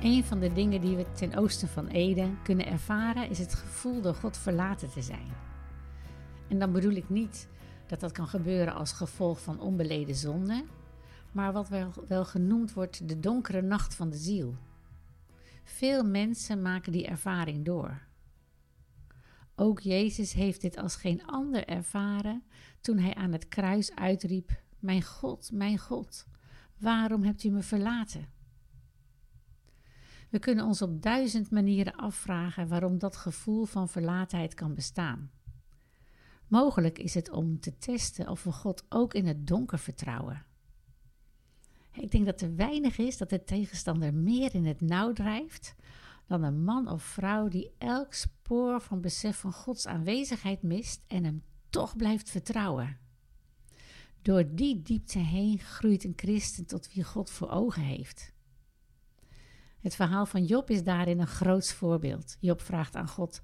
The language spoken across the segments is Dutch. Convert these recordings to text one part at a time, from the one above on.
Een van de dingen die we ten oosten van Eden kunnen ervaren is het gevoel door God verlaten te zijn. En dan bedoel ik niet dat dat kan gebeuren als gevolg van onbeleden zonde, maar wat wel, wel genoemd wordt de donkere nacht van de ziel. Veel mensen maken die ervaring door. Ook Jezus heeft dit als geen ander ervaren toen hij aan het kruis uitriep: Mijn God, mijn God, waarom hebt u me verlaten? We kunnen ons op duizend manieren afvragen waarom dat gevoel van verlatenheid kan bestaan. Mogelijk is het om te testen of we God ook in het donker vertrouwen. Ik denk dat er weinig is dat de tegenstander meer in het nauw drijft dan een man of vrouw die elk spoor van besef van Gods aanwezigheid mist en hem toch blijft vertrouwen. Door die diepte heen groeit een christen tot wie God voor ogen heeft. Het verhaal van Job is daarin een groot voorbeeld. Job vraagt aan God: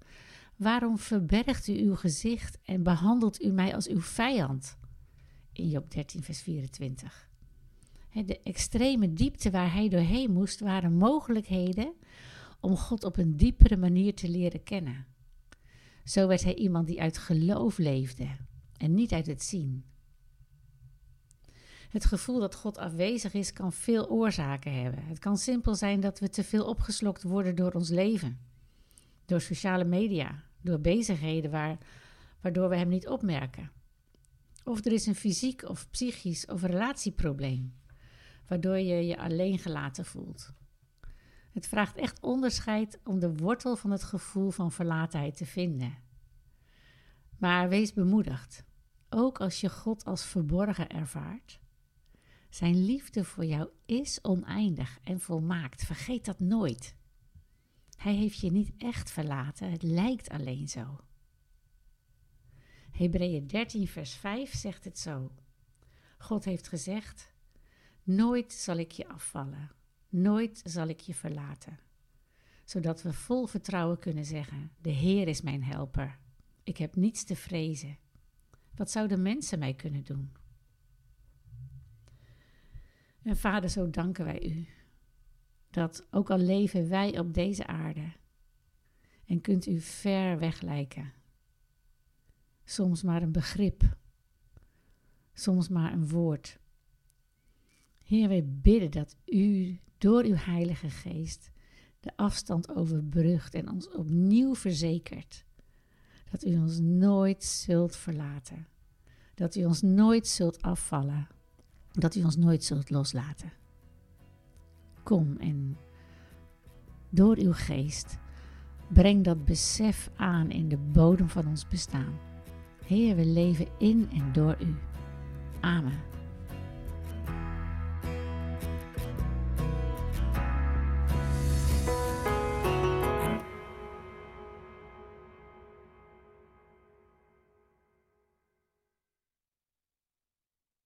Waarom verbergt u uw gezicht en behandelt u mij als uw vijand? In Job 13, vers 24. De extreme diepte waar hij doorheen moest waren mogelijkheden om God op een diepere manier te leren kennen. Zo werd hij iemand die uit geloof leefde en niet uit het zien. Het gevoel dat God afwezig is kan veel oorzaken hebben. Het kan simpel zijn dat we te veel opgeslokt worden door ons leven, door sociale media, door bezigheden waar, waardoor we Hem niet opmerken. Of er is een fysiek of psychisch of relatieprobleem, waardoor je je alleen gelaten voelt. Het vraagt echt onderscheid om de wortel van het gevoel van verlatenheid te vinden. Maar wees bemoedigd, ook als je God als verborgen ervaart. Zijn liefde voor jou is oneindig en volmaakt. Vergeet dat nooit. Hij heeft je niet echt verlaten, het lijkt alleen zo. Hebreeën 13, vers 5 zegt het zo. God heeft gezegd: Nooit zal ik je afvallen, nooit zal ik je verlaten. Zodat we vol vertrouwen kunnen zeggen: De Heer is mijn helper. Ik heb niets te vrezen. Wat zouden mensen mij kunnen doen? En Vader, zo danken wij u dat ook al leven wij op deze aarde en kunt u ver weg lijken, soms maar een begrip, soms maar een woord. Heer, wij bidden dat u door uw Heilige Geest de afstand overbrugt en ons opnieuw verzekert dat u ons nooit zult verlaten, dat u ons nooit zult afvallen, dat u ons nooit zult loslaten. Kom en door uw geest breng dat besef aan in de bodem van ons bestaan. Heer, we leven in en door u. Amen.